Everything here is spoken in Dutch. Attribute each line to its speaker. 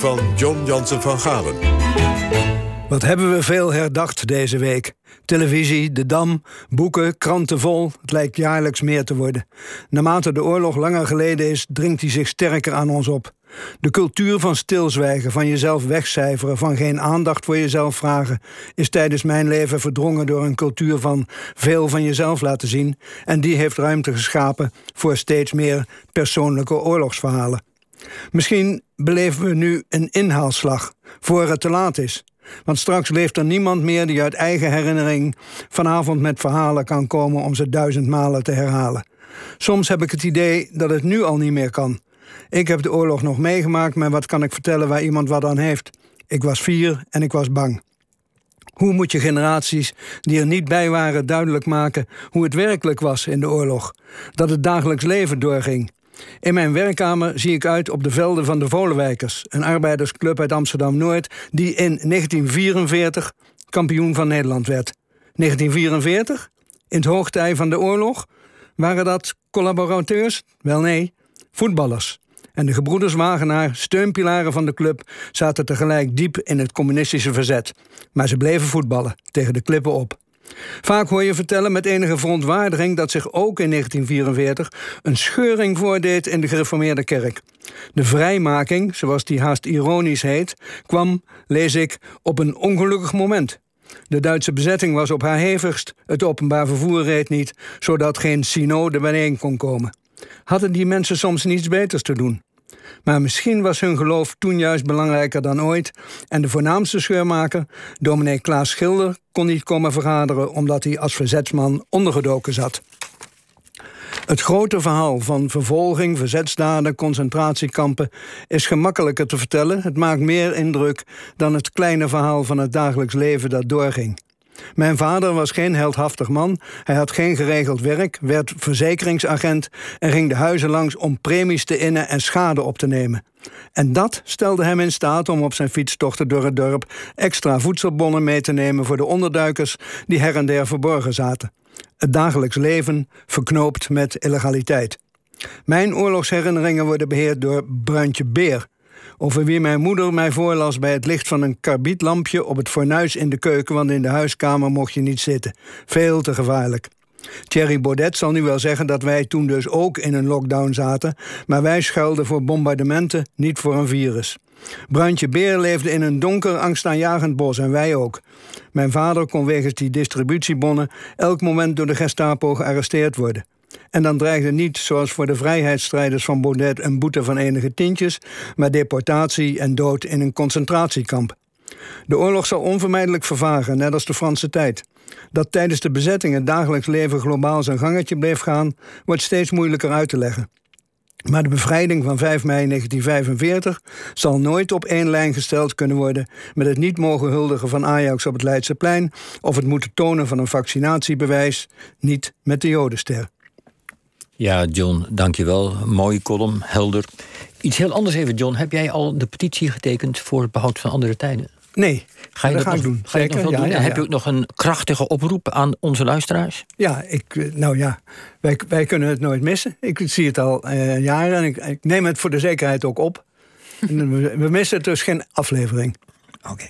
Speaker 1: van John Jansen van Galen.
Speaker 2: Wat hebben we veel herdacht deze week? Televisie, de Dam, boeken, kranten vol. Het lijkt jaarlijks meer te worden. Naarmate de oorlog langer geleden is, dringt hij zich sterker aan ons op. De cultuur van stilzwijgen, van jezelf wegcijferen, van geen aandacht voor jezelf vragen, is tijdens mijn leven verdrongen door een cultuur van veel van jezelf laten zien. En die heeft ruimte geschapen voor steeds meer persoonlijke oorlogsverhalen. Misschien beleven we nu een inhaalslag, voor het te laat is. Want straks leeft er niemand meer die uit eigen herinnering vanavond met verhalen kan komen om ze duizend malen te herhalen. Soms heb ik het idee dat het nu al niet meer kan. Ik heb de oorlog nog meegemaakt, maar wat kan ik vertellen waar iemand wat aan heeft? Ik was vier en ik was bang. Hoe moet je generaties die er niet bij waren duidelijk maken hoe het werkelijk was in de oorlog? Dat het dagelijks leven doorging. In mijn werkkamer zie ik uit op de velden van de Volenwijkers, een arbeidersclub uit Amsterdam Noord, die in 1944 kampioen van Nederland werd. 1944? In het hoogtij van de oorlog? Waren dat collaborateurs? Wel nee, voetballers. En de gebroeders Wagenaar, steunpilaren van de club, zaten tegelijk diep in het communistische verzet. Maar ze bleven voetballen, tegen de klippen op. Vaak hoor je vertellen met enige verontwaardiging dat zich ook in 1944 een scheuring voordeed in de gereformeerde kerk. De vrijmaking, zoals die haast ironisch heet, kwam, lees ik, op een ongelukkig moment. De Duitse bezetting was op haar hevigst, het openbaar vervoer reed niet, zodat geen synode bijeen kon komen. Hadden die mensen soms niets beters te doen? Maar misschien was hun geloof toen juist belangrijker dan ooit. En de voornaamste scheurmaker, dominee Klaas Schilder, kon niet komen vergaderen omdat hij als verzetsman ondergedoken zat. Het grote verhaal van vervolging, verzetsdaden, concentratiekampen is gemakkelijker te vertellen. Het maakt meer indruk dan het kleine verhaal van het dagelijks leven dat doorging. Mijn vader was geen heldhaftig man. Hij had geen geregeld werk, werd verzekeringsagent en ging de huizen langs om premies te innen en schade op te nemen. En dat stelde hem in staat om op zijn fietstochten door het dorp extra voedselbonnen mee te nemen voor de onderduikers die her en der verborgen zaten. Het dagelijks leven verknoopt met illegaliteit. Mijn oorlogsherinneringen worden beheerd door Bruintje Beer, over wie mijn moeder mij voorlas bij het licht van een karbietlampje op het fornuis in de keuken, want in de huiskamer mocht je niet zitten. Veel te gevaarlijk. Thierry Baudet zal nu wel zeggen dat wij toen dus ook in een lockdown zaten, maar wij schuilden voor bombardementen, niet voor een virus. Bruintje Beer leefde in een donker, angstaanjagend bos en wij ook. Mijn vader kon wegens die distributiebonnen elk moment door de Gestapo gearresteerd worden. En dan dreigde niet, zoals voor de vrijheidsstrijders van Baudet, een boete van enige tientjes, maar deportatie en dood in een concentratiekamp. De oorlog zal onvermijdelijk vervagen, net als de Franse tijd. Dat tijdens de bezetting het dagelijks leven globaal zijn gangetje bleef gaan, wordt steeds moeilijker uit te leggen. Maar de bevrijding van 5 mei 1945 zal nooit op één lijn gesteld kunnen worden met het niet mogen huldigen van Ajax op het Leidseplein of het moeten tonen van een vaccinatiebewijs, niet met de Jodenster.
Speaker 3: Ja, John, dankjewel. Mooie column, helder. Iets heel anders even, John. Heb jij al de petitie getekend voor het behoud van andere tijden?
Speaker 2: Nee,
Speaker 3: ga je dat, nog, doen. Ga je nog doen?
Speaker 2: Ja,
Speaker 3: heb je ook nog een krachtige oproep aan onze luisteraars?
Speaker 2: Ja, ik, eh, nou ja, wij, wij kunnen het nooit missen. Ik zie het al uh, jaren en ik, ik, neem het voor de zekerheid ook op. we, we missen dus geen aflevering.
Speaker 3: Oké.